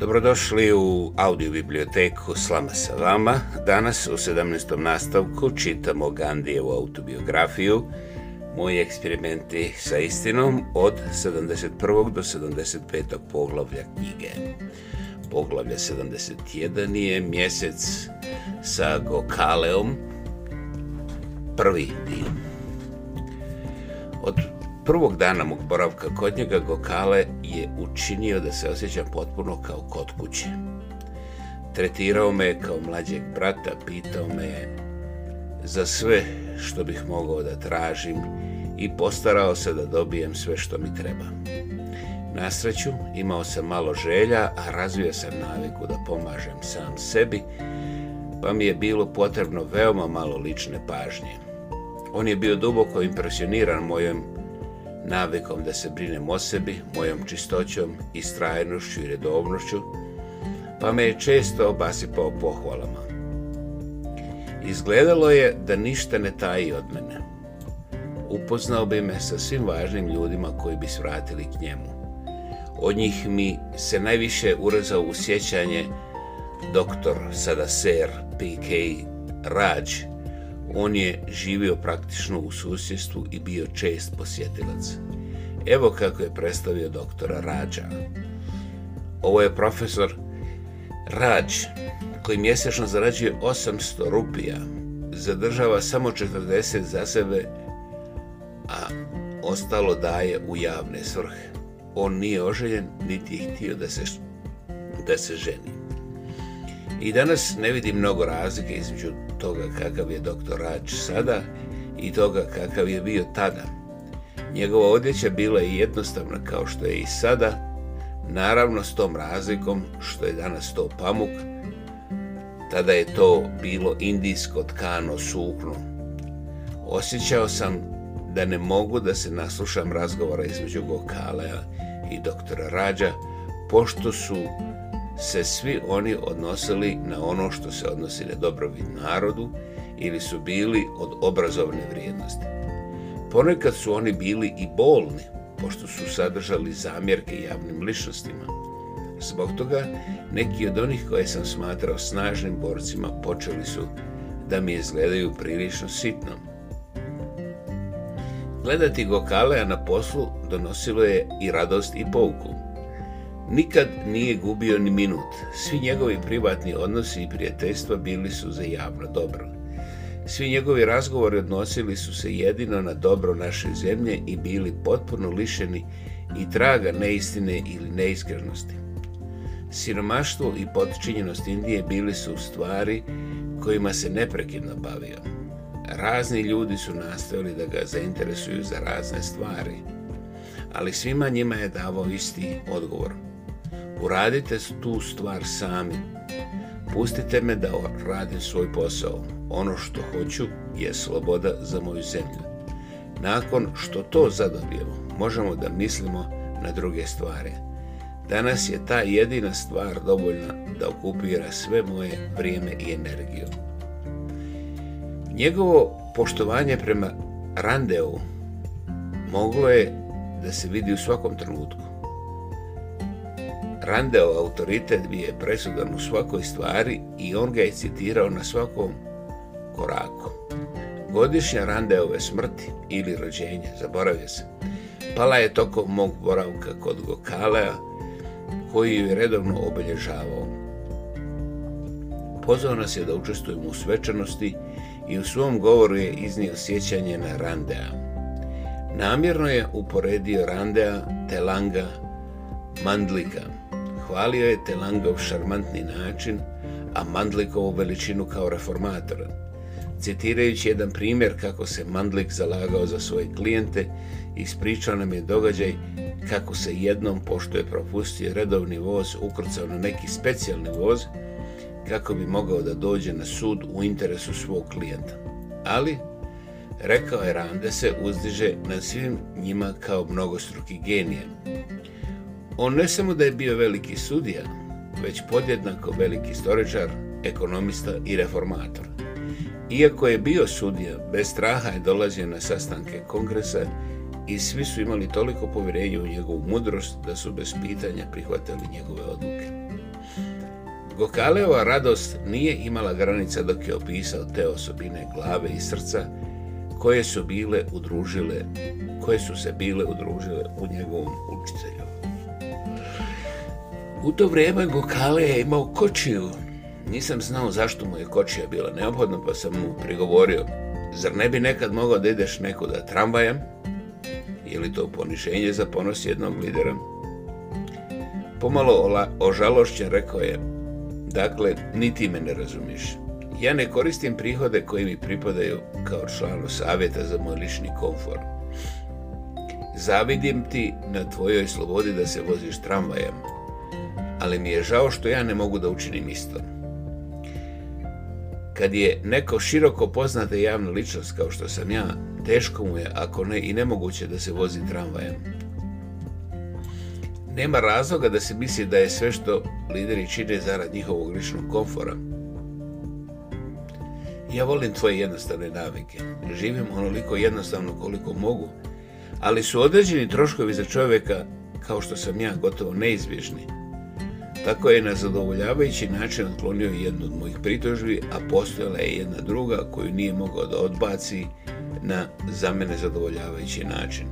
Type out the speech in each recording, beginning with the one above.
Dobrodošli u audio biblioteku Slama sa vama. Danas u 17. nastavku čitamo Gandijevu autobiografiju Moji eksperimenti sa istinom od 71. do 75. poglavlja knjige. Poglavlja 71 je mjesec sa Gokaleom, prvi dio. Od prvog dana mog boravka kod njega Gokale je učinio da se osjećam potpuno kao kod kuće. Tretirao me kao mlađeg brata, pitao me za sve što bih mogao da tražim i postarao se da dobijem sve što mi treba. Na sreću imao sam malo želja, a razvio sam naviku da pomažem sam sebi, pa mi je bilo potrebno veoma malo lične pažnje. On je bio duboko impresioniran mojom navikom da se brinem o sebi, mojom čistoćom, strajnošću i redovnošću, pa me je često obasipao pohvalama. Izgledalo je da ništa ne taji od mene. Upoznao bi me sa svim važnim ljudima koji bi svratili k njemu. Od njih mi se najviše urezao u sjećanje doktor, sada ser, PK, Raj, on je živio praktično u susjedstvu i bio čest posjetilac. Evo kako je predstavio doktora Rađa. Ovo je profesor Rađ, koji mjesečno zarađuje 800 rupija, zadržava samo 40 za sebe, a ostalo daje u javne svrhe. On nije oželjen, niti je htio da se, da se ženi. I danas ne vidim mnogo razlike između toga kakav je doktor Rač sada i toga kakav je bio tada. Njegova odjeća bila je jednostavna kao što je i sada, naravno s tom razlikom što je danas to pamuk, tada je to bilo indijsko tkano suknu. Osjećao sam da ne mogu da se naslušam razgovora između Gokalea i doktora Rađa, pošto su se svi oni odnosili na ono što se odnosi na dobrobit narodu ili su bili od obrazovne vrijednosti. Ponekad su oni bili i bolni, pošto su sadržali zamjerke javnim ličnostima. Zbog toga, neki od onih koje sam smatrao snažnim borcima počeli su da mi izgledaju prilično sitno. Gledati Gokalea na poslu donosilo je i radost i pouku. Nikad nije gubio ni minut. Svi njegovi privatni odnosi i prijateljstva bili su za javno dobro. Svi njegovi razgovori odnosili su se jedino na dobro naše zemlje i bili potpuno lišeni i traga neistine ili neiskrenosti. Siromaštvo i podčinjenost Indije bili su stvari kojima se neprekidno bavio. Razni ljudi su nastavili da ga zainteresuju za razne stvari, ali svima njima je davao isti odgovor – Uradite tu stvar sami. Pustite me da radim svoj posao. Ono što hoću je sloboda za moju zemlju. Nakon što to zadobijemo, možemo da mislimo na druge stvari. Danas je ta jedina stvar dovoljna da okupira sve moje vrijeme i energiju. Njegovo poštovanje prema Randeu moglo je da se vidi u svakom trenutku. Randeo autoritet bi je presudan u svakoj stvari i on ga je citirao na svakom koraku. Godišnja Randeove smrti ili rođenja, zaboravio se, pala je toko mog boravka kod Gokalea, koji ju je redovno obilježavao. Pozvao nas je da učestvujemo u svečanosti i u svom govoru je iznio sjećanje na Randea. Namjerno je uporedio Randea, Telanga, Mandlika, Hvalio je Telangov šarmantni način, a Mandlikovu veličinu kao reformatora, Citirajući jedan primjer kako se Mandlik zalagao za svoje klijente, ispričao nam je događaj kako se jednom, pošto je propustio redovni voz, ukrcao na neki specijalni voz, kako bi mogao da dođe na sud u interesu svog klijenta. Ali, rekao je Rande se uzdiže na svim njima kao mnogostruki genije. On ne samo da je bio veliki sudija, već podjednako veliki storičar, ekonomista i reformator. Iako je bio sudija, bez straha je dolazio na sastanke kongresa i svi su imali toliko povjerenja u njegovu mudrost da su bez pitanja prihvatili njegove odluke. Gokaleova radost nije imala granica dok je opisao te osobine glave i srca koje su bile udružile, koje su se bile udružile u njegovom učitelju. U to vrijeme Gokale je imao kočiju. Nisam znao zašto mu je kočija bila neophodna, pa sam mu prigovorio. Zar ne bi nekad mogao da ideš nekuda tramvajem? ili to poniženje za ponos jednog lidera? Pomalo ožalošće ožalošćen rekao je, dakle, niti me ne razumiješ. Ja ne koristim prihode koji mi pripadaju kao članu savjeta za moj lišni komfort. Zavidim ti na tvojoj slobodi da se voziš tramvajem, ali mi je žao što ja ne mogu da učinim isto. Kad je neko široko poznata javna ličnost kao što sam ja, teško mu je, ako ne i nemoguće da se vozi tramvajem. Nema razloga da se misli da je sve što lideri čine zarad njihovog ličnog komfora. Ja volim tvoje jednostavne navike. Živim onoliko jednostavno koliko mogu, ali su određeni troškovi za čovjeka, kao što sam ja, gotovo neizbježni. Tako je na zadovoljavajući način otklonio jednu od mojih pritožbi, a postojala je jedna druga koju nije mogao da odbaci na za mene zadovoljavajući način.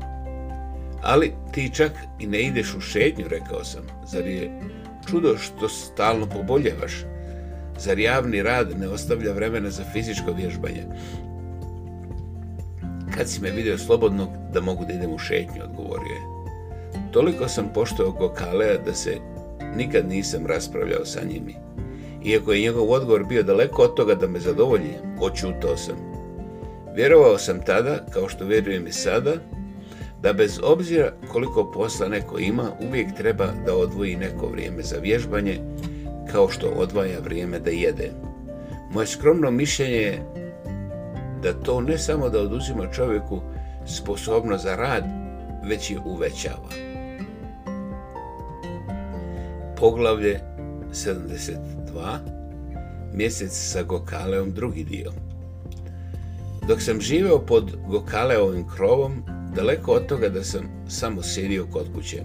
Ali ti čak i ne ideš u šetnju, rekao sam. Zar je čudo što stalno poboljevaš? Zar javni rad ne ostavlja vremena za fizičko vježbanje? Kad si me vidio slobodnog da mogu da idem u šetnju, odgovorio je. Toliko sam poštovao Kokalea da se nikad nisam raspravljao sa njimi. Iako je njegov odgovor bio daleko od toga da me zadovolji, očutao sam. Vjerovao sam tada, kao što vjerujem i sada, da bez obzira koliko posla neko ima, uvijek treba da odvoji neko vrijeme za vježbanje, kao što odvaja vrijeme da jede. Moje skromno mišljenje je da to ne samo da oduzima čovjeku sposobnost za rad, već je uvećava. Poglavlje 72. Mjesec sa Gokaleom drugi dio. Dok sam živeo pod Gokaleovim krovom, daleko od toga da sam samo sjedio kod kuće.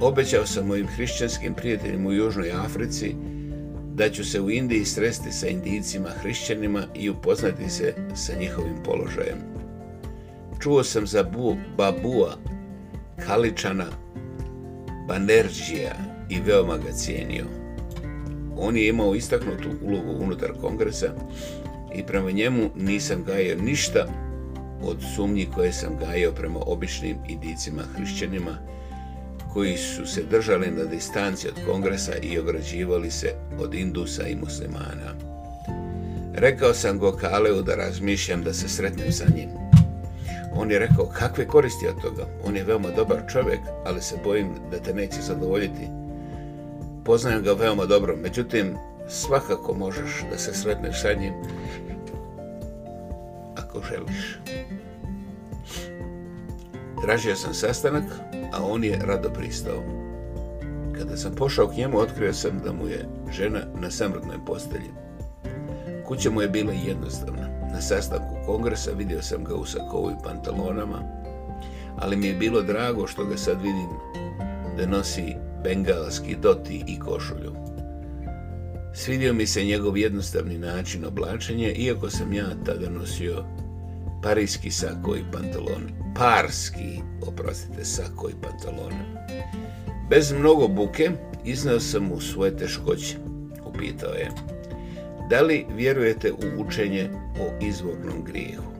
Obećao sam mojim hrišćanskim prijateljima u Južnoj Africi da ću se u Indiji sresti sa indijcima hrišćanima i upoznati se sa njihovim položajem. Čuo sam za Bu, Babua, Kaličana, Banerđija, i veoma ga cijenio. On je imao istaknutu ulogu unutar kongresa i prema njemu nisam gajio ništa od sumnji koje sam gajio prema običnim idicima hrišćanima koji su se držali na distanci od kongresa i ograđivali se od indusa i muslimana. Rekao sam Gokaleu da razmišljam da se sretnem sa njim. On je rekao, kakve koristi od toga? On je veoma dobar čovjek, ali se bojim da te neće zadovoljiti poznajem ga veoma dobro, međutim, svakako možeš da se sretneš sa njim ako želiš. Tražio sam sastanak, a on je rado pristao. Kada sam pošao k njemu, otkrio sam da mu je žena na samrtnoj postelji. Kuća mu je bila jednostavna. Na sastanku kongresa vidio sam ga u sakovu i pantalonama, ali mi je bilo drago što ga sad vidim da nosi bengalski doti i košulju. Svidio mi se njegov jednostavni način oblačenja, iako sam ja tada nosio parijski sako i pantalon. Parski, oprostite, sako i pantalon. Bez mnogo buke iznao sam mu svoje teškoće. Upitao je, da li vjerujete u učenje o izvornom grijehu?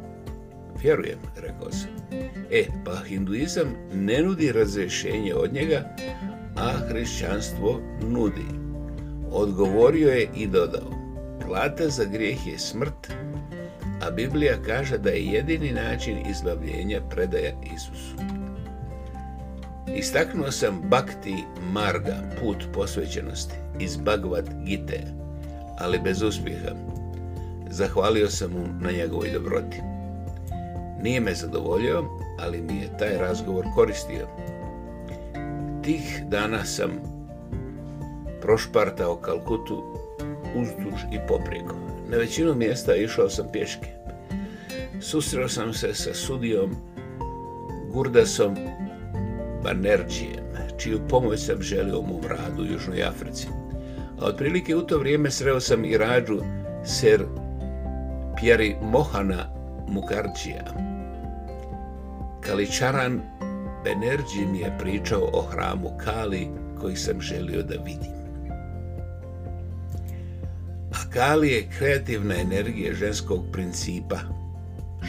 Vjerujem, rekao sam. E, pa hinduizam ne nudi razrješenje od njega, a hrišćanstvo nudi. Odgovorio je i dodao, plata za grijeh je smrt, a Biblija kaže da je jedini način izbavljenja predaja Isusu. Istaknuo sam Bhakti Marga, put posvećenosti, iz Bhagavad Gite, ali bez uspjeha. Zahvalio sam mu na njegovoj dobroti. Nije me zadovoljio, ali mi je taj razgovor koristio. Tih dana sam prošpartao Kalkutu uzduž i poprijeko. Na većinu mjesta išao sam pješke. Susreo sam se sa sudijom Gurdasom Banerđijem, čiju pomoć sam želio mu radu u Južnoj Africi. A otprilike u to vrijeme sreo sam i rađu ser Pjeri Mohana Mukarđija, Kaličaran Benerđi mi je pričao o hramu Kali koji sam želio da vidim. A Kali je kreativna energija ženskog principa,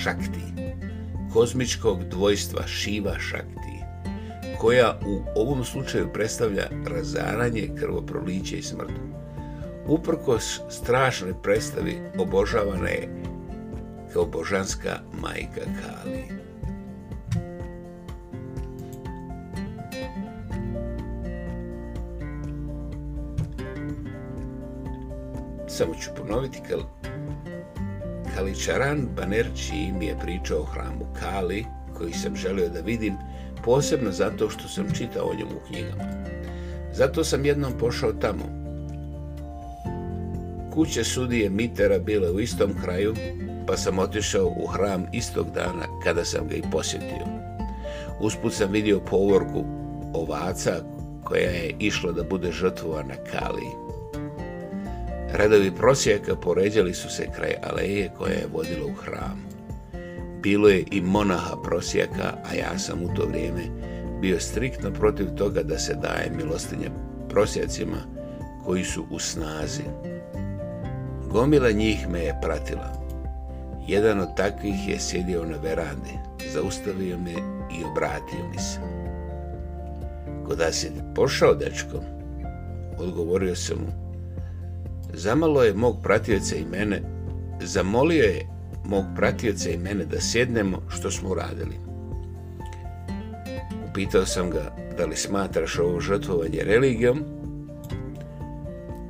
šakti, kozmičkog dvojstva šiva šakti, koja u ovom slučaju predstavlja razaranje, krvoproliće i smrt. Uprkos strašne predstavi obožavana je kao božanska majka Kali. Samo ću ponoviti kal... Kaličaran Banerči mi je pričao o hramu Kali, koji sam želio da vidim, posebno zato što sam čitao o njemu u knjigama. Zato sam jednom pošao tamo. Kuće sudije Mitera bile u istom kraju, pa sam otišao u hram istog dana kada sam ga i posjetio. Usput sam vidio povorku ovaca koja je išla da bude žrtvovana Kaliji. Radovi prosjeka poređali su se kraj aleje koja je vodila u hram. Bilo je i monaha prosjeka, a ja sam u to vrijeme bio striktno protiv toga da se daje milostinje prosjacima koji su u snazi. Gomila njih me je pratila. Jedan od takvih je sjedio na verandi, zaustavio me i obratio mi se. Kada si pošao, dečko? Odgovorio sam mu, Zamalo je mog pratioca i mene, zamolio je mog pratioca i mene da sjednemo što smo uradili. Upitao sam ga da li smatraš ovo žrtvovanje religijom?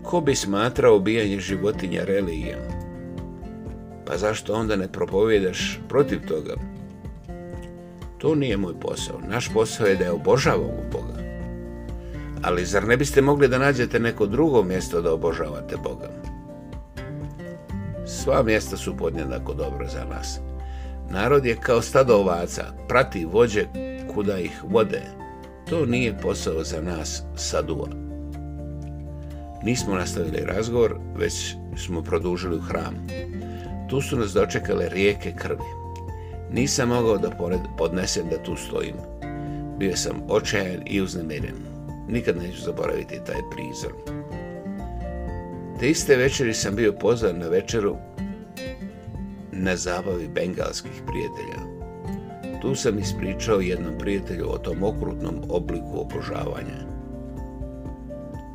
Ko bi smatrao ubijanje životinja religijom? Pa zašto onda ne propovjedaš protiv toga? To nije moj posao. Naš posao je da je obožavamo Boga ali zar ne biste mogli da nađete neko drugo mjesto da obožavate Boga? Sva mjesta su podjednako dobro za nas. Narod je kao stado ovaca, prati vođe kuda ih vode. To nije posao za nas sadua. Nismo nastavili razgovor, već smo produžili u hram. Tu su nas dočekale rijeke krvi. Nisam mogao da podnesem da tu stojim. Bio sam očajan i uznemiren. Nikad neću zaboraviti taj prizor. Te iste večeri sam bio pozvan na večeru na zabavi bengalskih prijatelja. Tu sam ispričao jednom prijatelju o tom okrutnom obliku obožavanja.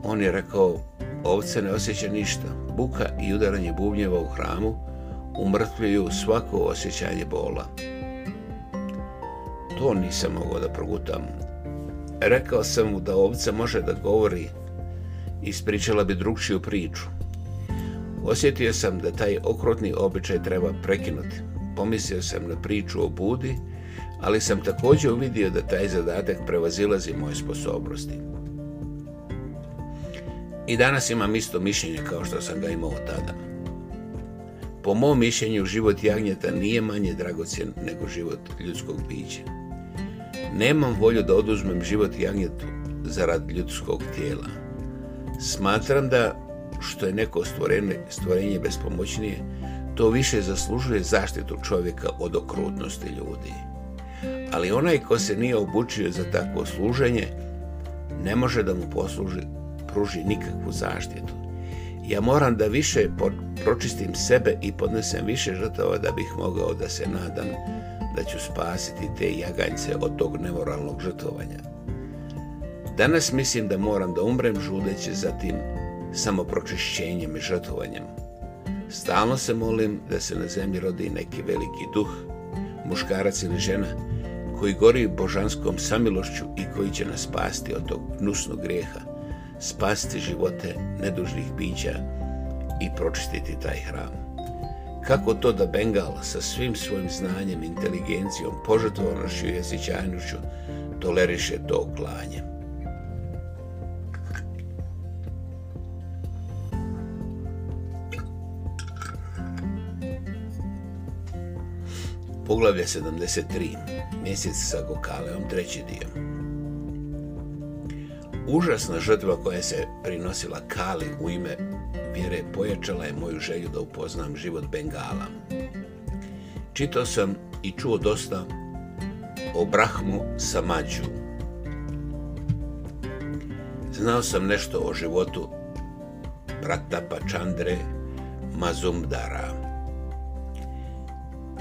On je rekao, ovce ne osjeća ništa. Buka i udaranje bubnjeva u hramu umrtvljuju svako osjećanje bola. To nisam mogao da progutam, Rekao sam mu da ovca može da govori, ispričala bi drugčiju priču. Osjetio sam da taj okrotni običaj treba prekinuti. Pomislio sam na priču o budi, ali sam također uvidio da taj zadatak prevazilazi moje sposobnosti. I danas imam isto mišljenje kao što sam ga imao tada. Po mom mišljenju, život jagnjeta nije manje dragocjen nego život ljudskog bića. Nemam volju da oduzmem život janjetu zarad ljudskog tijela. Smatram da što je neko stvorene, stvorenje bespomoćnije, to više zaslužuje zaštitu čovjeka od okrutnosti ljudi. Ali onaj ko se nije obučio za takvo služenje, ne može da mu posluži, pruži nikakvu zaštitu. Ja moram da više pročistim sebe i podnesem više žrtava da bih mogao da se nadam da ću spasiti te jaganjce od tog nemoralnog žrtvovanja. Danas mislim da moram da umrem žudeće za tim samopročišćenjem i žrtvovanjem. Stalno se molim da se na zemlji rodi neki veliki duh, muškarac ili žena, koji gori božanskom samilošću i koji će nas spasti od tog gnusnog grijeha, spasti živote nedužnih bića i pročistiti taj hram. Kako to da Bengala sa svim svojim znanjem inteligencijom, požrtvovanošću i osjećajnošću toleriše to klanje? Poglavlje 73. Mjesec sa Gokaleom, treći dio. Užasna žrtva koja se prinosila Kali u ime vjere pojačala je moju želju da upoznam život Bengala. Čitao sam i čuo dosta o Brahmu Samađu. Znao sam nešto o životu Pratapa Čandre Mazumdara.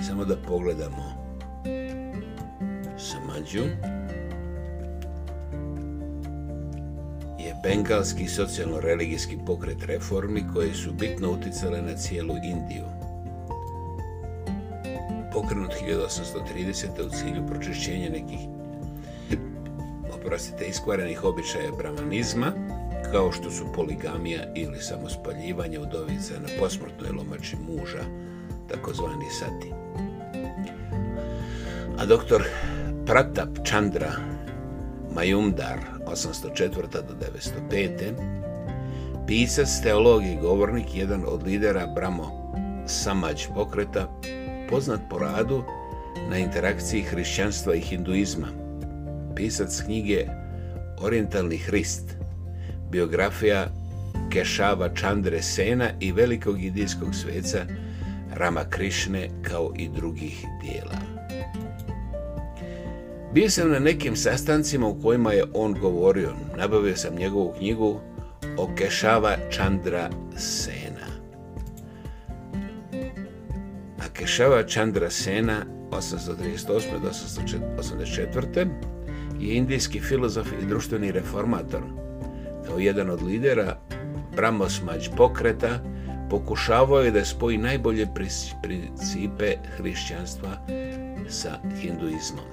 Samo da pogledamo samđu. bengalski socijalno-religijski pokret reformi koje su bitno uticale na cijelu Indiju. Pokrenut 1830. u cilju pročišćenja nekih oprostite, iskvarenih običaja bramanizma, kao što su poligamija ili samospaljivanje udovica na posmrtnoj lomači muža, takozvani sati. A doktor Pratap Chandra Majumdar 804. do 905. Pisac, teolog i govornik, jedan od lidera Bramo Samadž pokreta, poznat po radu na interakciji hrišćanstva i hinduizma. Pisac knjige Orientalni Hrist, biografija Kešava Čandre Sena i velikog idijskog sveca Rama Krišne kao i drugih dijela. Bio sam na nekim sastancima u kojima je on govorio. Nabavio sam njegovu knjigu o Kešava Chandra Sena. A Kešava Chandra Sena 838. do 884. je indijski filozof i društveni reformator. Kao jedan od lidera Brahmosmađ pokreta pokušavao je da spoji najbolje principe hrišćanstva sa hinduizmom.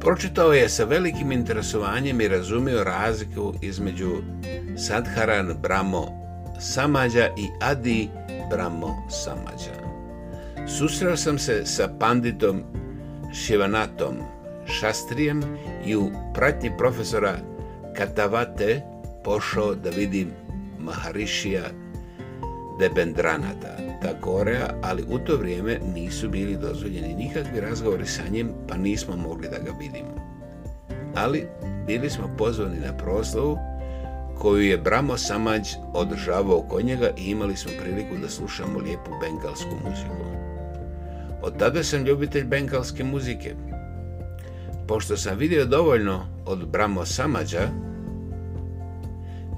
Pročitao je sa velikim interesovanjem i razumio razliku između Sadharan Brahmo Samadja i Adi Brahmo Samađa. Susreo sam se sa panditom Šivanatom Šastrijem i u pratnji profesora Katavate pošao da vidim Maharišija Debendranata ta Korea, ali u to vrijeme nisu bili dozvoljeni nikakvi razgovori sa njim, pa nismo mogli da ga vidimo. Ali bili smo pozvani na proslavu koju je Bramo Samađ održavao kod njega i imali smo priliku da slušamo lijepu bengalsku muziku. Od tada sam ljubitelj bengalske muzike. Pošto sam vidio dovoljno od Bramo Samađa,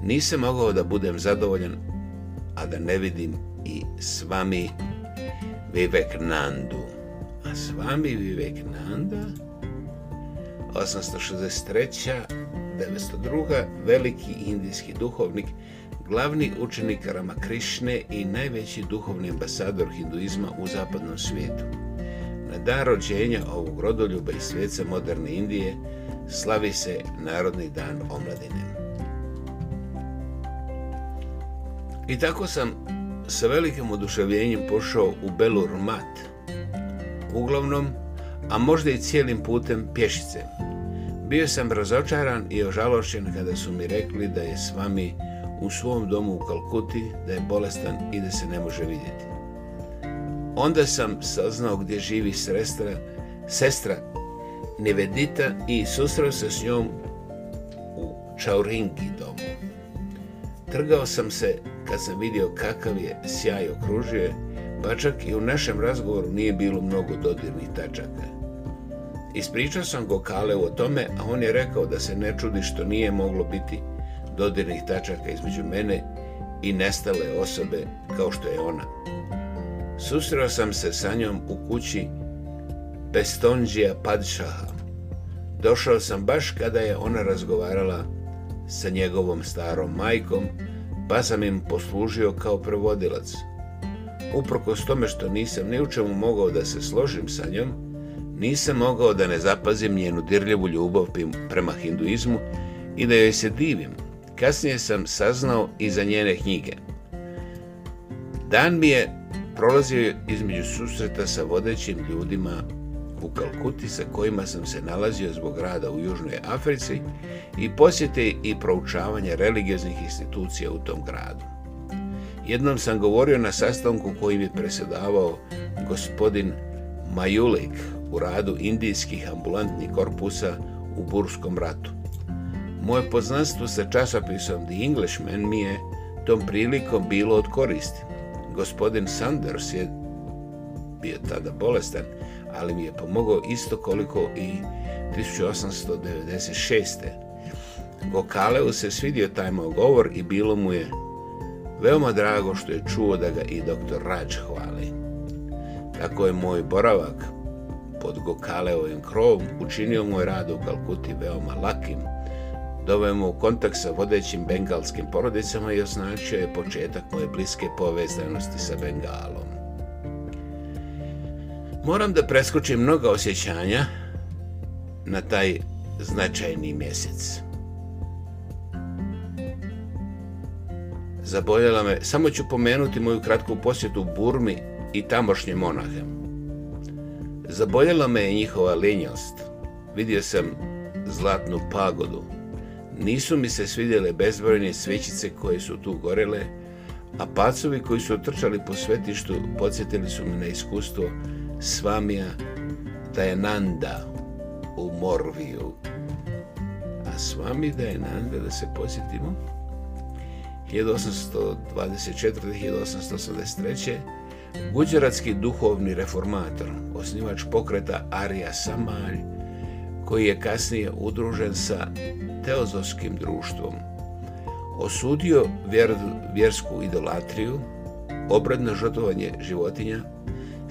nisam mogao da budem zadovoljan, a da ne vidim i vivek Nandu. A Vivek Nanda 863. 902. veliki indijski duhovnik, glavni učenik Ramakrišne i najveći duhovni ambasador hinduizma u zapadnom svijetu. Na dan rođenja ovog rodoljuba i svijeta moderne Indije slavi se Narodni dan omladine. I tako sam sa velikim oduševljenjem pošao u Belur Mat, uglavnom, a možda i cijelim putem pješice. Bio sam razočaran i ožalošen kada su mi rekli da je s vami u svom domu u Kalkuti, da je bolestan i da se ne može vidjeti. Onda sam saznao gdje živi sestra, sestra Nevedita i susreo se s njom u Čauringi domu. Trgao sam se kad sam vidio kakav je sjaj okružuje, pa čak i u našem razgovoru nije bilo mnogo dodirnih tačaka. Ispričao sam Gokaleu o tome, a on je rekao da se ne čudi što nije moglo biti dodirnih tačaka između mene i nestale osobe kao što je ona. Susreo sam se sa njom u kući Pestonđija Padšaha. Došao sam baš kada je ona razgovarala sa njegovom starom majkom pa sam im poslužio kao prevodilac. s tome što nisam ni u čemu mogao da se složim sa njom, nisam mogao da ne zapazim njenu dirljivu ljubav prema hinduizmu i da joj se divim. Kasnije sam saznao i za njene knjige. Dan mi je prolazio između susreta sa vodećim ljudima u Kalkuti sa kojima sam se nalazio zbog rada u Južnoj Africi i posjete i proučavanje religioznih institucija u tom gradu. Jednom sam govorio na sastanku kojim je presedavao gospodin Majulik u radu indijskih ambulantnih korpusa u Burskom ratu. Moje poznanstvo sa časopisom The Englishman mi je tom prilikom bilo od koristi. Gospodin Sanders je bio tada bolestan, ali mi je pomogao isto koliko i 1896. Gokaleu se svidio taj moj govor i bilo mu je veoma drago što je čuo da ga i doktor rač hvali. Tako je moj boravak pod Gokaleovim krovom učinio moj rad u Kalkuti veoma lakim, doveo me u kontakt sa vodećim bengalskim porodicama i označio je početak moje bliske povezanosti sa Bengalom. Moram da preskočim mnoga osjećanja na taj značajni mjesec. Zaboljela me, samo ću pomenuti moju kratku posjetu Burmi i tamošnje monahe. Zaboljela me je njihova linjost, Vidio sam zlatnu pagodu. Nisu mi se svidjele bezbrojne svećice koje su tu gorele, a pacovi koji su trčali po svetištu podsjetili su me na iskustvo svamija Dajananda u Morviju. A svami Dajananda, da se posjetimo, 1824-1883. Guđeratski duhovni reformator, osnivač pokreta Arija Samalj, koji je kasnije udružen sa teozofskim društvom, osudio vjer, vjersku idolatriju, obredno žrtvovanje životinja,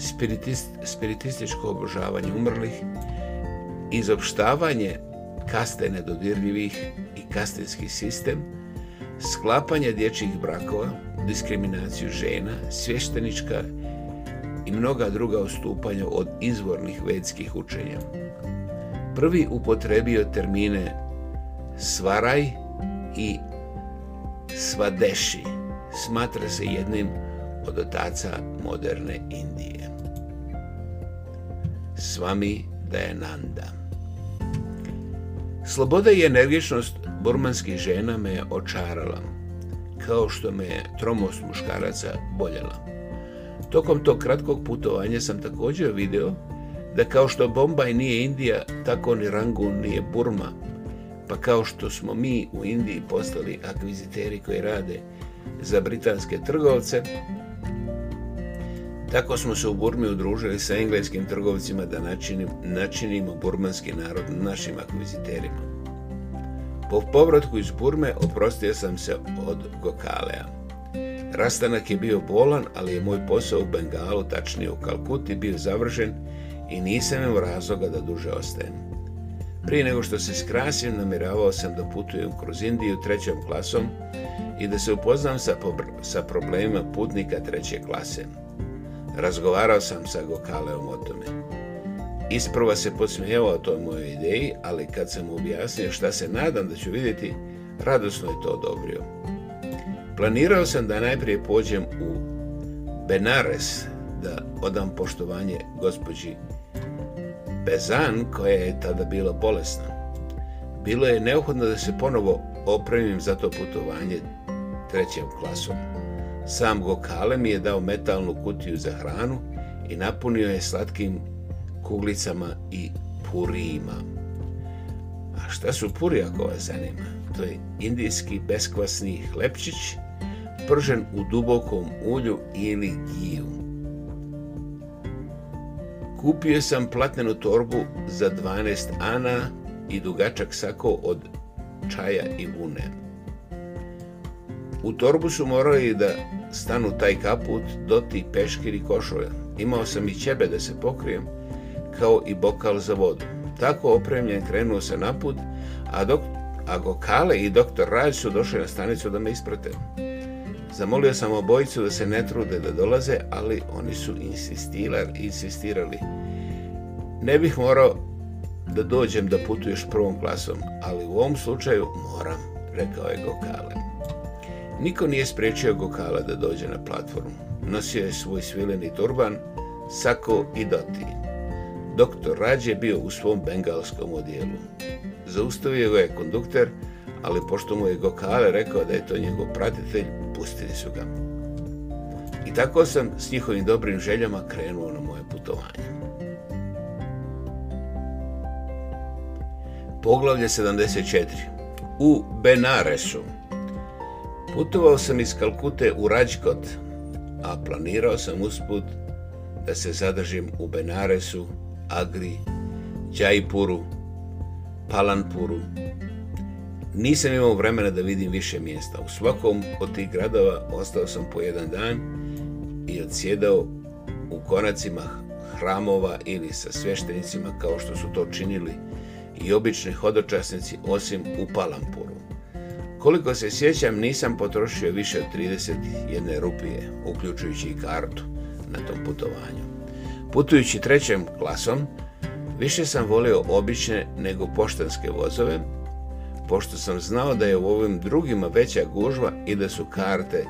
spiritist, spiritističko obožavanje umrlih, izopštavanje kaste nedodirljivih i kastinski sistem, sklapanje dječjih brakova, diskriminaciju žena, svještenička i mnoga druga ostupanja od izvornih vedskih učenja. Prvi upotrebio termine svaraj i svadeši. Smatra se jednim od otaca moderne Indije. Svami Nanda. Sloboda i energičnost burmanskih žena me očarala, kao što me tromost muškaraca boljela. Tokom tog kratkog putovanja sam također video da kao što Bombaj nije Indija, tako ni Rangun nije Burma, pa kao što smo mi u Indiji postali akviziteri koji rade za britanske trgovce, tako smo se u Burmi udružili sa engleskim trgovcima da načinim, načinimo burmanski narod našim akviziterima. Po povratku iz Burme oprostio sam se od Gokalea. Rastanak je bio bolan, ali je moj posao u Bengalu, tačnije u Kalkuti, bio završen i nisam imao razloga da duže ostajem. Prije nego što se skrasim, namjeravao sam da putujem kroz Indiju trećom klasom i da se upoznam sa, sa problemima putnika treće klase. Razgovarao sam sa Gokaleom o tome. Isprva se o toj mojoj ideji, ali kad sam mu objasnio šta se nadam da ću vidjeti, radosno je to odobrio. Planirao sam da najprije pođem u Benares da odam poštovanje gospođi Bezan koja je tada bila bolesna. Bilo je neophodno da se ponovo opremim za to putovanje trećem klasom. Sam Gokale mi je dao metalnu kutiju za hranu i napunio je slatkim kuglicama i purijima. A šta su puri ako vas zanima? To je indijski beskvasni hlepčić pržen u dubokom ulju ili giju. Kupio sam platnenu torbu za 12 ana i dugačak sako od čaja i vune. U torbu su morali da stanu taj kaput, doti, peškir i košulja. Imao sam i ćebe da se pokrijem, kao i bokal za vodu. Tako opremljen krenuo se naput, a, dok, a Gokale i doktor Raj su došli na stanicu da me isprate. Zamolio sam obojicu da se ne trude da dolaze, ali oni su insistirali. Ne bih morao da dođem da putuješ prvom klasom, ali u ovom slučaju moram, rekao je Gokale. Niko nije spriječio Gokala da dođe na platformu. Nosio je svoj svileni turban, sako i doti. Doktor Rađe je bio u svom bengalskom odijelu. Zaustavio ga je kondukter, ali pošto mu je Gokale rekao da je to njegov pratitelj, pustili su ga. I tako sam s njihovim dobrim željama krenuo na moje putovanje. Poglavlje 74. U Benaresu Putovao sam iz Kalkute u Rađkot, a planirao sam usput da se zadržim u Benaresu, Agri, Džajpuru, Palanpuru. Nisam imao vremena da vidim više mjesta. U svakom od tih gradova ostao sam po jedan dan i odsjedao u konacima hramova ili sa sveštenicima kao što su to činili i obični hodočasnici osim u Palanpuru. Koliko se sjećam, nisam potrošio više od 31 rupije, uključujući i kartu na tom putovanju. Putujući trećem klasom, više sam volio obične nego poštanske vozove, pošto sam znao da je u ovim drugima veća gužva i da su karte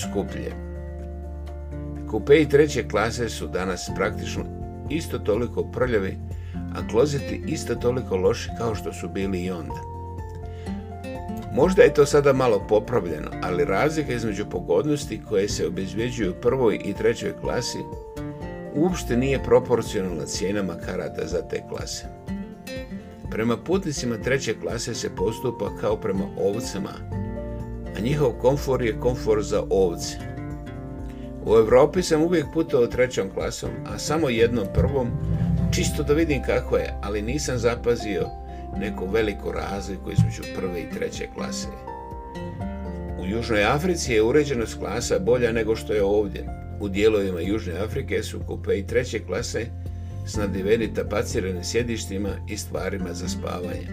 skuplje. i treće klase su danas praktično isto toliko prljavi, a klozeti isto toliko loši kao što su bili i onda. Možda je to sada malo popravljeno, ali razlika između pogodnosti koje se obezvjeđuju u prvoj i trećoj klasi uopšte nije proporcionalna cijenama karata za te klase. Prema putnicima treće klase se postupa kao prema ovcama, a njihov komfor je komfor za ovce. U Europi sam uvijek putao trećom klasom, a samo jednom prvom, čisto da vidim kako je, ali nisam zapazio neko veliko razliku između prve i treće klase. U Južnoj Africi je uređenost klasa bolja nego što je ovdje. U dijelovima Južne Afrike su kupe i treće klase nadiveni tapacirani sjedištima i stvarima za spavanje.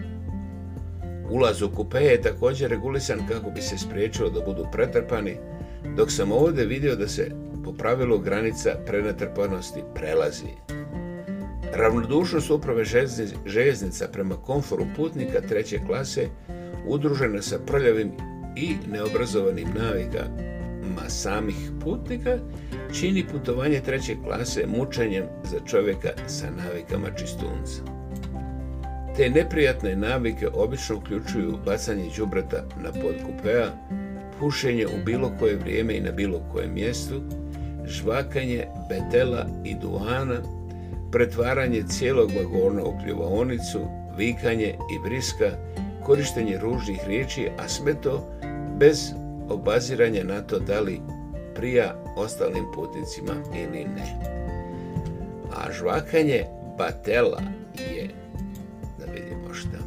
Ulaz u kupe je također regulisan kako bi se spriječilo da budu pretrpani, dok sam ovdje vidio da se po pravilu granica prenatrpanosti prelazi. Ravnodušnost uprave željeznica prema konforu putnika treće klase udružena sa prljavim i neobrazovanim navikama samih putnika čini putovanje treće klase mučenjem za čovjeka sa navikama čistunca. Te neprijatne navike obično uključuju bacanje đubrata na kupea, pušenje u bilo koje vrijeme i na bilo kojem mjestu, žvakanje, betela i duana, pretvaranje cijelog vagona u vikanje i briska, korištenje ružnih riječi, a sve to bez obaziranja na to da li prija ostalim putnicima ili ne. A žvakanje batela je, da vidimo šta,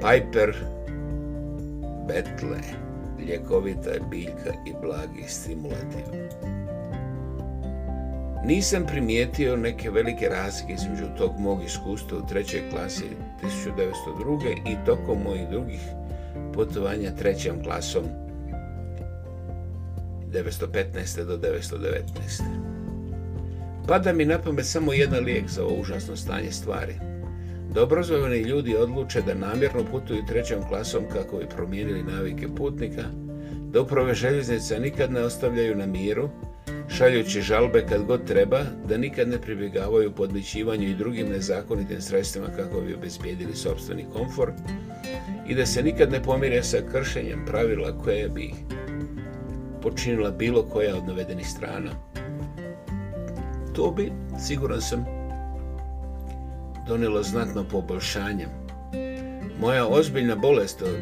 Piper betle, ljekovita biljka i blagi stimulativ. Nisam primijetio neke velike razlike između tog mog iskustva u trećoj klasi 1902. i tokom mojih drugih putovanja trećom klasom 915. do 919. Pada mi na pamet samo jedan lijek za ovo užasno stanje stvari. Da ljudi odluče da namjerno putuju trećom klasom kako bi promijenili navike putnika, da uprave nikad ne ostavljaju na miru, šaljući žalbe kad god treba, da nikad ne pribjegavaju podmićivanju i drugim nezakonitim sredstvima kako bi obezbijedili sobstveni komfort i da se nikad ne pomire sa kršenjem pravila koje bi počinila bilo koja od navedenih strana. To bi, siguran sam, donijelo znatno poboljšanje. Moja ozbiljna bolest od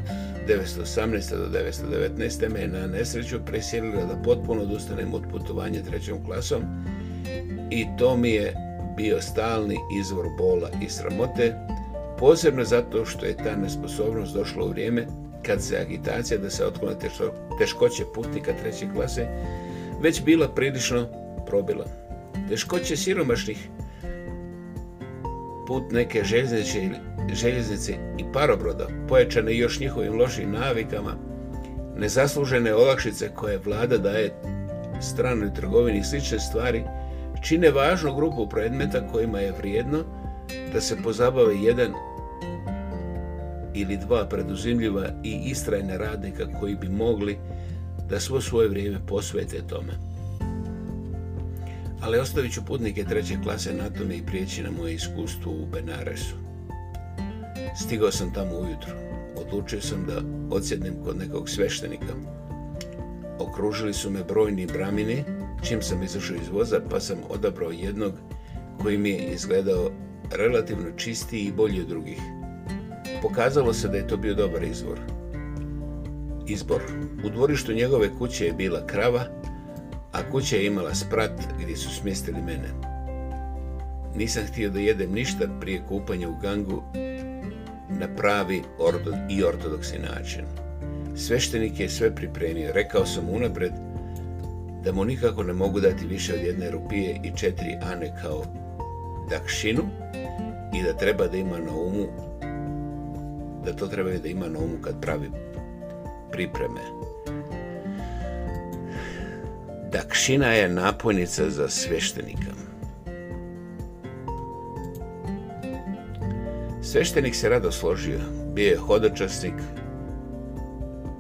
918. do 919. me je na nesreću prisilila da potpuno odustanem od putovanja trećom klasom i to mi je bio stalni izvor bola i sramote, posebno zato što je ta nesposobnost došla u vrijeme kad se agitacija da se otklone teškoće putnika treće klase već bila prilično probila. Teškoće siromašnih put neke željezničke ili željeznice i parobroda, pojačane još njihovim lošim navikama, nezaslužene olakšice koje vlada daje stranoj trgovini i slične stvari, čine važnu grupu predmeta kojima je vrijedno da se pozabave jedan ili dva preduzimljiva i istrajna radnika koji bi mogli da svo svoje vrijeme posvete tome. Ali ostavit ću putnike treće klase na tome i prijeći na moje iskustvo u Benaresu. Stigao sam tamo ujutro. Odlučio sam da odsjednem kod nekog sveštenika. Okružili su me brojni bramini, čim sam izašao iz voza, pa sam odabrao jednog koji mi je izgledao relativno čistiji i bolji od drugih. Pokazalo se da je to bio dobar izvor. Izbor. U dvorištu njegove kuće je bila krava, a kuća je imala sprat gdje su smjestili mene. Nisam htio da jedem ništa prije kupanja u gangu na pravi i ortodoksi način. Sveštenik je sve pripremio, rekao sam unapred da mu nikako ne mogu dati više od jedne rupije i četiri ane kao dakšinu i da treba da ima na umu da to treba da ima na umu kad pravi pripreme. Dakšina je napojnica za sveštenika. Sveštenik se rado složio. Bio je hodočasnik,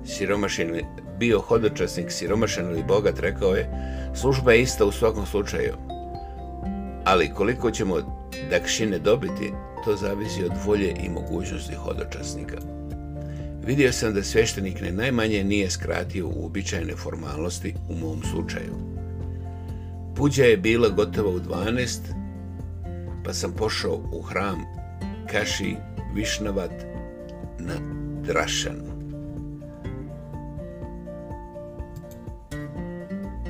siromašen, bio hodočasnik, siromašan ili bogat, rekao je, služba je ista u svakom slučaju. Ali koliko ćemo dakšine dobiti, to zavisi od volje i mogućnosti hodočasnika. Vidio sam da sveštenik ne najmanje nije skratio uobičajene formalnosti u mom slučaju. Puđa je bila gotova u 12, pa sam pošao u hram Kaši Višnavat na Drašanu.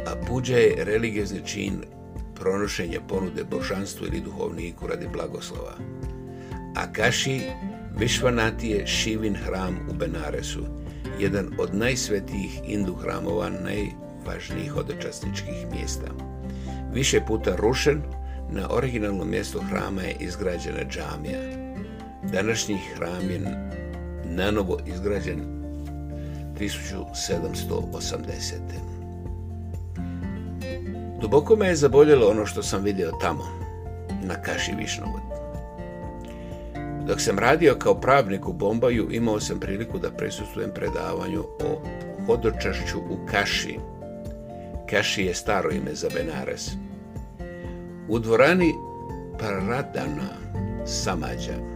A puđa je religijezni čin pronošenja ponude božanstvu ili duhovniku radi blagoslova. A Kaši Višvanati je Šivin hram u Benaresu, jedan od najsvetijih indu hramova najvažnijih hodočasničkih mjesta. Više puta rušen, na originalnom mjestu hrama je izgrađena džamija, Današnji hram je nanovo izgrađen 1780. Duboko me je zaboljelo ono što sam vidio tamo, na Kaši Višnogod. Dok sam radio kao pravnik u Bombaju, imao sam priliku da prisustujem predavanju o hodočašću u Kaši. Kaši je staro ime za Benares. U dvorani Paradana Samađa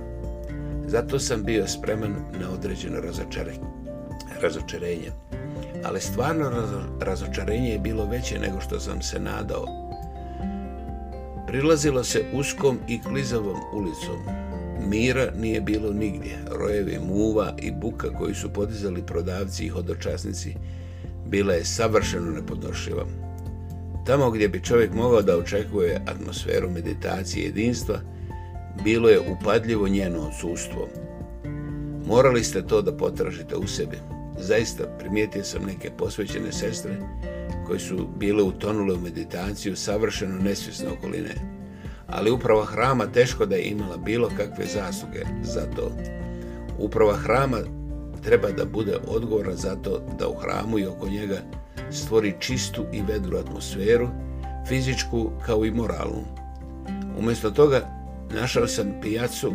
zato sam bio spreman na određeno razočarenje. Ali stvarno razočarenje je bilo veće nego što sam se nadao. Prilazilo se uskom i klizavom ulicom. Mira nije bilo nigdje. Rojevi muva i buka koji su podizali prodavci i hodočasnici bila je savršeno nepodnošljiva. Tamo gdje bi čovjek mogao da očekuje atmosferu meditacije i jedinstva, bilo je upadljivo njeno odsustvo. Morali ste to da potražite u sebi. Zaista primijetio sam neke posvećene sestre koje su bile utonule u meditaciju savršeno nesvjesne okoline, ali uprava hrama teško da je imala bilo kakve zasluge za to. Uprava hrama treba da bude odgovorna za to da u hramu i oko njega stvori čistu i vedru atmosferu, fizičku kao i moralnu. Umjesto toga Našao sam pijacu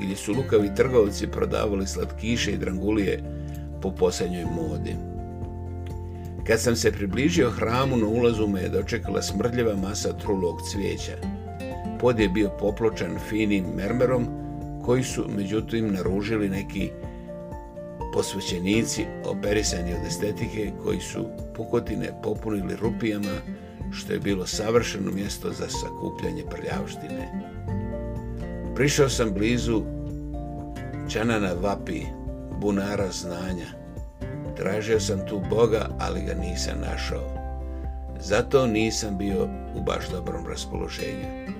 gdje su lukavi trgovci prodavali slatkiše i drangulije po posljednjoj modi. Kad sam se približio hramu, na ulazu me je dočekala smrdljiva masa trulog cvijeća. Pod je bio popločan finim mermerom, koji su međutim naružili neki posvećenici operisani od estetike koji su pukotine popunili rupijama, što je bilo savršeno mjesto za sakupljanje prljavštine. Prišao sam blizu Čanana Vapi, bunara znanja. Tražio sam tu Boga, ali ga nisam našao. Zato nisam bio u baš dobrom raspoloženju.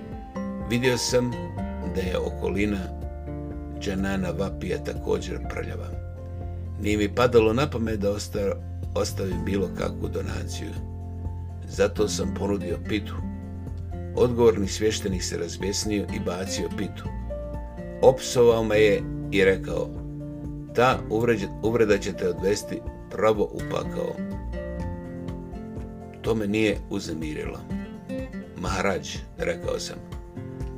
Vidio sam da je okolina Čanana Vapija također prljava. Nije mi padalo na pamet da ostavim bilo kakvu donaciju. Zato sam ponudio pitu odgovorni svještenik se razbjesnio i bacio pitu. Opsovao me je i rekao, ta uvreda će te odvesti pravo u pakao. To me nije uzemirilo. Maharaj, rekao sam,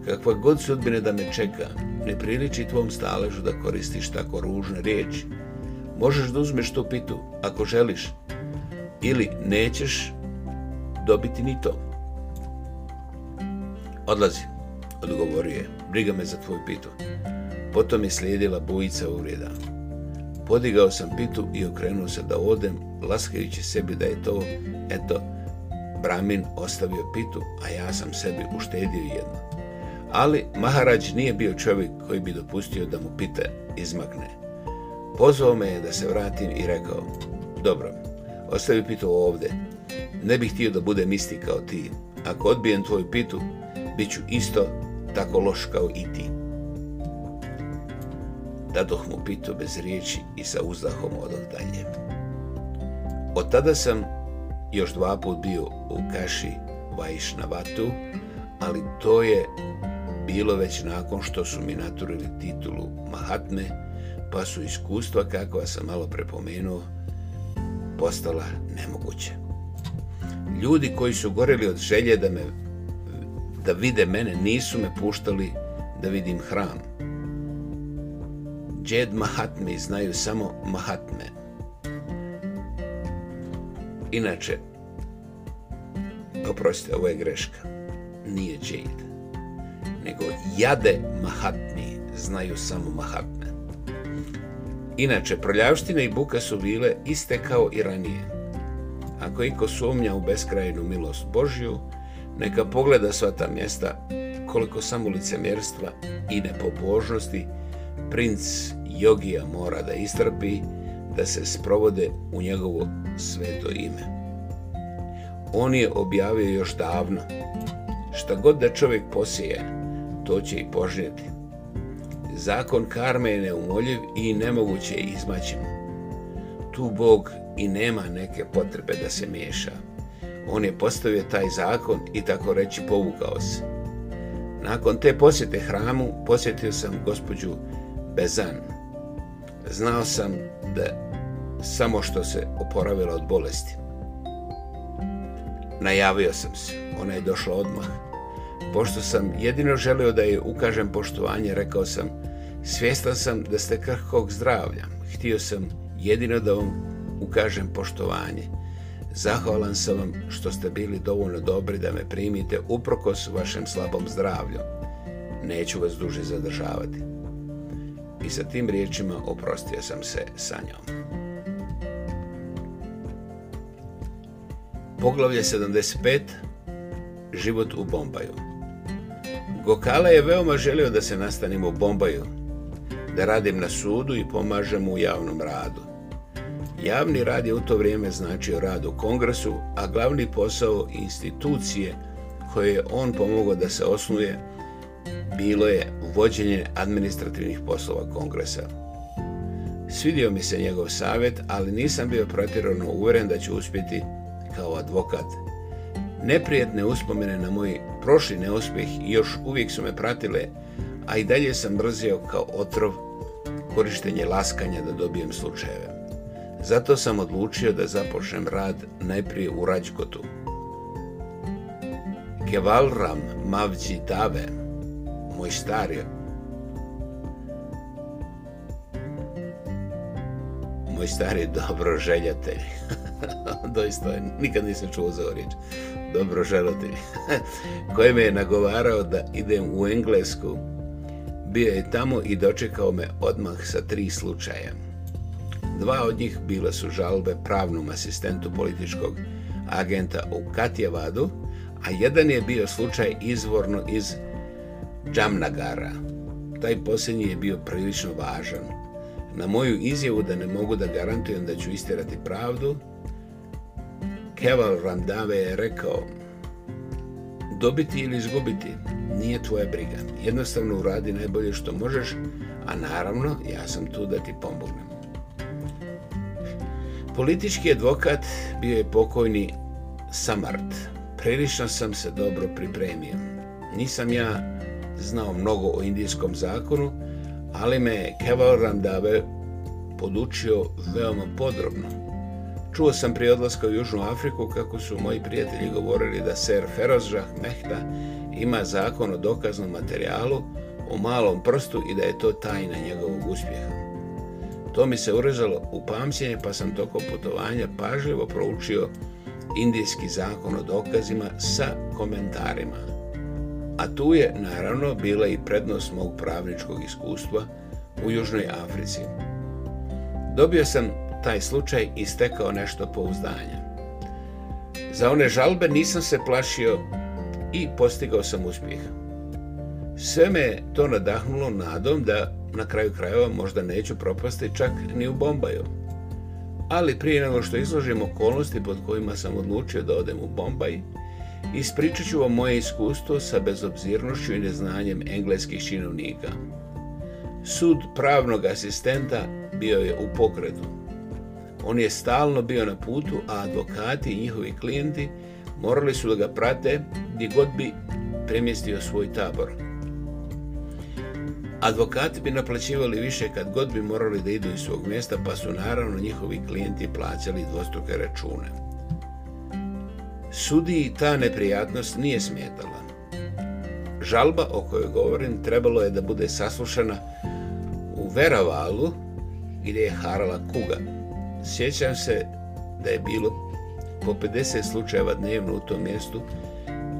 kakva god sudbine da me čeka, ne priliči tvom staležu da koristiš tako ružne riječi. Možeš da uzmeš tu pitu, ako želiš, ili nećeš dobiti ni to. Odlazi, odgovorio je, briga me za tvoj pitu. Potom je slijedila bujica uvreda. Podigao sam pitu i okrenuo se da odem, laskajući sebi da je to, eto, Bramin ostavio pitu, a ja sam sebi uštedio jedno. Ali Maharaj nije bio čovjek koji bi dopustio da mu pita izmakne. Pozvao me je da se vratim i rekao, dobro, ostavi pitu ovdje. Ne bih htio da budem isti kao ti. Ako odbijem tvoju pitu, bit ću isto tako loš kao i ti. Dadoh mu pito bez riječi i sa uzdahom odoh dalje. Od tada sam još dva put bio u Kaši vajš vatu, ali to je bilo već nakon što su mi naturili titulu Mahatme, pa su iskustva kakva sam malo prepomenuo postala nemoguće. Ljudi koji su goreli od želje da me da vide mene, nisu me puštali da vidim hram. Džed Mahatme znaju samo Mahatme. Inače, oprostite, ovo je greška. Nije Džed. Nego Jade Mahatmi znaju samo Mahatme. Inače, prljavština i buka su bile iste kao i ranije. Ako iko sumnja u beskrajnu milost Božju, neka pogleda sva ta mjesta, koliko samo licemjerstva i nepobožnosti princ Jogija mora da istrpi, da se sprovode u njegovo sveto ime. On je objavio još davno, šta god da čovjek posije, to će i požnjeti. Zakon karme je neumoljiv i nemoguće je izmaći mu. Tu Bog i nema neke potrebe da se miješa on je postavio taj zakon i tako reći povukao se. Nakon te posjete hramu posjetio sam gospođu Bezan. Znao sam da samo što se oporavila od bolesti. Najavio sam se, ona je došla odmah. Pošto sam jedino želio da je ukažem poštovanje, rekao sam, svjestan sam da ste krhkog zdravlja. Htio sam jedino da vam ukažem poštovanje. Zahvalan sam vam što ste bili dovoljno dobri da me primite uprkos vašem slabom zdravlju. Neću vas duže zadržavati. I sa tim riječima oprostio sam se sa njom. Poglavlje 75. Život u Bombaju. Gokala je veoma želio da se nastanim u Bombaju, da radim na sudu i pomažem u javnom radu. Javni rad je u to vrijeme značio rad u kongresu, a glavni posao institucije koje je on pomogao da se osnuje bilo je vođenje administrativnih poslova kongresa. Svidio mi se njegov savjet, ali nisam bio pretjerano uvjeren da ću uspjeti kao advokat. Neprijetne uspomene na moj prošli neuspjeh još uvijek su me pratile, a i dalje sam brzio kao otrov korištenje laskanja da dobijem slučajeve. Zato sam odlučio da započnem rad najprije u Rađkotu. Kevalram Mavđi Tave, moj stari moj stari dobro željatelj. Doista, nikad nisam čuo za riječ. Dobro želitelj. koji me je nagovarao da idem u Englesku. Bio je tamo i dočekao me odmah sa tri slučaja. Dva od njih bile su žalbe pravnom asistentu političkog agenta u Katjevadu, a jedan je bio slučaj izvorno iz Džamnagara. Taj posljednji je bio prilično važan. Na moju izjavu da ne mogu da garantujem da ću istirati pravdu, Keval Randave je rekao Dobiti ili izgubiti nije tvoja briga. Jednostavno uradi najbolje što možeš, a naravno ja sam tu da ti pomognem. Politički advokat bio je pokojni Samart. Prilično sam se dobro pripremio. Nisam ja znao mnogo o indijskom zakonu, ali me Keval Ramdave podučio veoma podrobno. Čuo sam prije odlaska u Južnu Afriku kako su moji prijatelji govorili da ser Ferozžah Mehta ima zakon o dokaznom materijalu o malom prstu i da je to tajna njegovog uspjeha. To mi se urezalo u pamćenje pa sam tokom putovanja pažljivo proučio indijski zakon o dokazima sa komentarima. A tu je naravno bila i prednost mog pravničkog iskustva u Južnoj Africi. Dobio sam taj slučaj i stekao nešto pouzdanja. Za one žalbe nisam se plašio i postigao sam uspjeh. Sve me to nadahnulo nadom da na kraju krajeva možda neću propasti čak ni u Bombaju. Ali prije nego što izložim okolnosti pod kojima sam odlučio da odem u Bombaj, ispričat ću vam moje iskustvo sa bezobzirnošću i neznanjem engleskih činovnika. Sud pravnog asistenta bio je u pokretu. On je stalno bio na putu, a advokati i njihovi klijenti morali su da ga prate gdje god bi premjestio svoj tabor. Advokati bi naplaćivali više kad god bi morali da idu iz svog mjesta, pa su naravno njihovi klijenti plaćali dvostruke račune. Sudiji ta neprijatnost nije smetala. Žalba o kojoj govorim trebalo je da bude saslušana u Veravalu gdje je harala kuga. Sjećam se da je bilo po 50 slučajeva dnevno u tom mjestu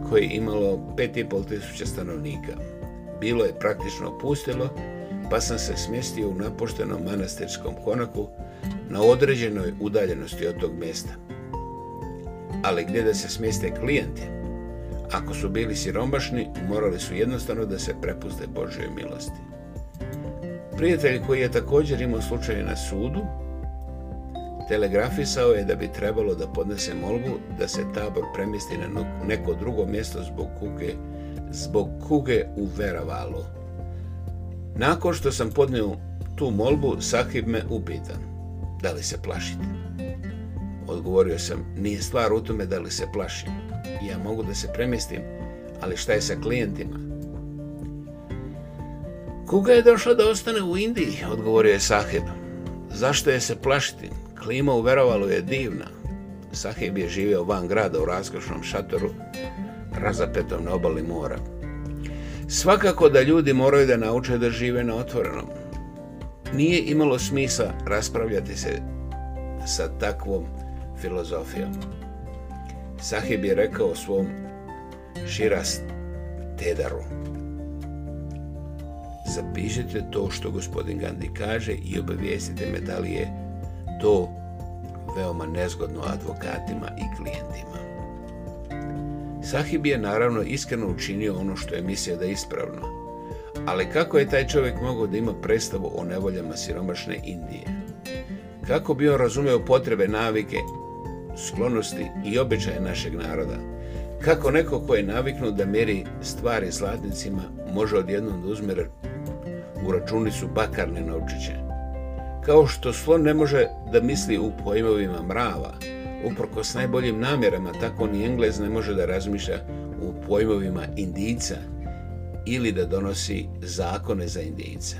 koje je imalo 5.500 stanovnika bilo je praktično pustilo, pa sam se smjestio u napuštenom manastirskom konaku na određenoj udaljenosti od tog mjesta. Ali gdje da se smjeste klijenti? Ako su bili siromašni, morali su jednostavno da se prepuste Božoj milosti. Prijatelj koji je također imao slučaj na sudu, telegrafisao je da bi trebalo da podnese molbu da se tabor premjesti na neko drugo mjesto zbog kuke zbog kuge u Veravalu. Nakon što sam podnio tu molbu, Sahib me upita, da li se plašite? Odgovorio sam, nije stvar u tome da li se plašim. Ja mogu da se premjestim, ali šta je sa klijentima? Kuga je došla da ostane u Indiji, odgovorio je Sahib. Zašto je se plašiti? Klima u Verovalu je divna. Sahib je živio van grada u raskošnom šatoru razapetom na obali mora. Svakako da ljudi moraju da nauče da žive na otvorenom. Nije imalo smisla raspravljati se sa takvom filozofijom. Sahib je rekao svom širast tedaru. Zapišite to što gospodin Gandhi kaže i obavijestite me da li je to veoma nezgodno advokatima i klijentima. Sahib je naravno iskreno učinio ono što je mislio da je ispravno. Ali kako je taj čovjek mogao da ima predstavu o nevoljama siromašne Indije? Kako bi on razumeo potrebe, navike, sklonosti i običaje našeg naroda? Kako neko ko je naviknuo da meri stvari zlatnicima može odjednom da uzme u računicu bakarne novčiće? Kao što slon ne može da misli u pojmovima mrava, uprko s najboljim namjerama, tako ni Englez ne može da razmišlja u pojmovima Indijca ili da donosi zakone za Indijica.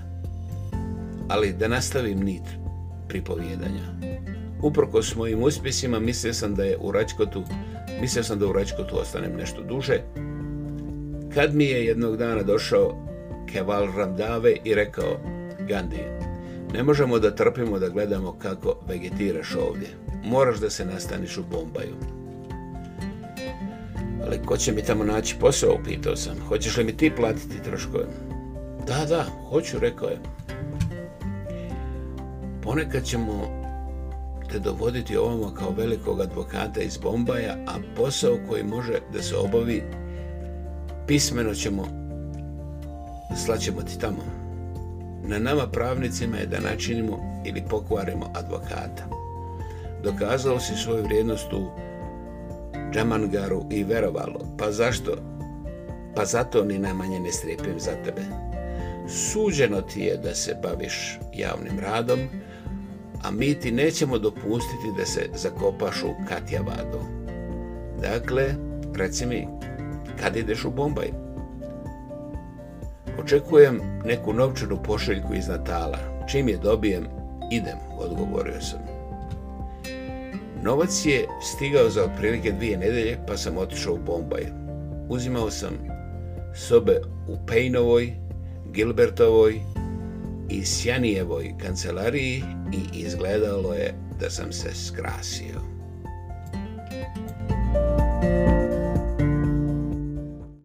Ali da nastavim nit pripovjedanja. Uprko s mojim uspjesima mislio sam da je u Račkotu, mislio sam da u Račkotu ostanem nešto duže. Kad mi je jednog dana došao Keval Ramdave i rekao Gandhi, ne možemo da trpimo da gledamo kako vegetiraš ovdje. Moraš da se nastaniš u Bombaju. Ali ko će mi tamo naći posao, pitao sam. Hoćeš li mi ti platiti troškove? Da, da, hoću, rekao je. Ponekad ćemo te dovoditi ovamo kao velikog advokata iz Bombaja, a posao koji može da se obavi pismeno ćemo slaćemo ti tamo. Na nama pravnicima je da načinimo ili pokvarimo advokata. Dokazao si svoju vrijednost u Džamangaru i verovalo. Pa zašto? Pa zato ni najmanje ne strepim za tebe. Suđeno ti je da se baviš javnim radom, a mi ti nećemo dopustiti da se zakopaš u Katjavadu. Dakle, reci mi, kad ideš u Bombaj? Očekujem neku novčanu pošeljku iz Natala. Čim je dobijem, idem, odgovorio sam. Novac je stigao za otprilike dvije nedelje, pa sam otišao u Bombaj. Uzimao sam sobe u Pejnovoj, Gilbertovoj i Sjanijevoj kancelariji i izgledalo je da sam se skrasio.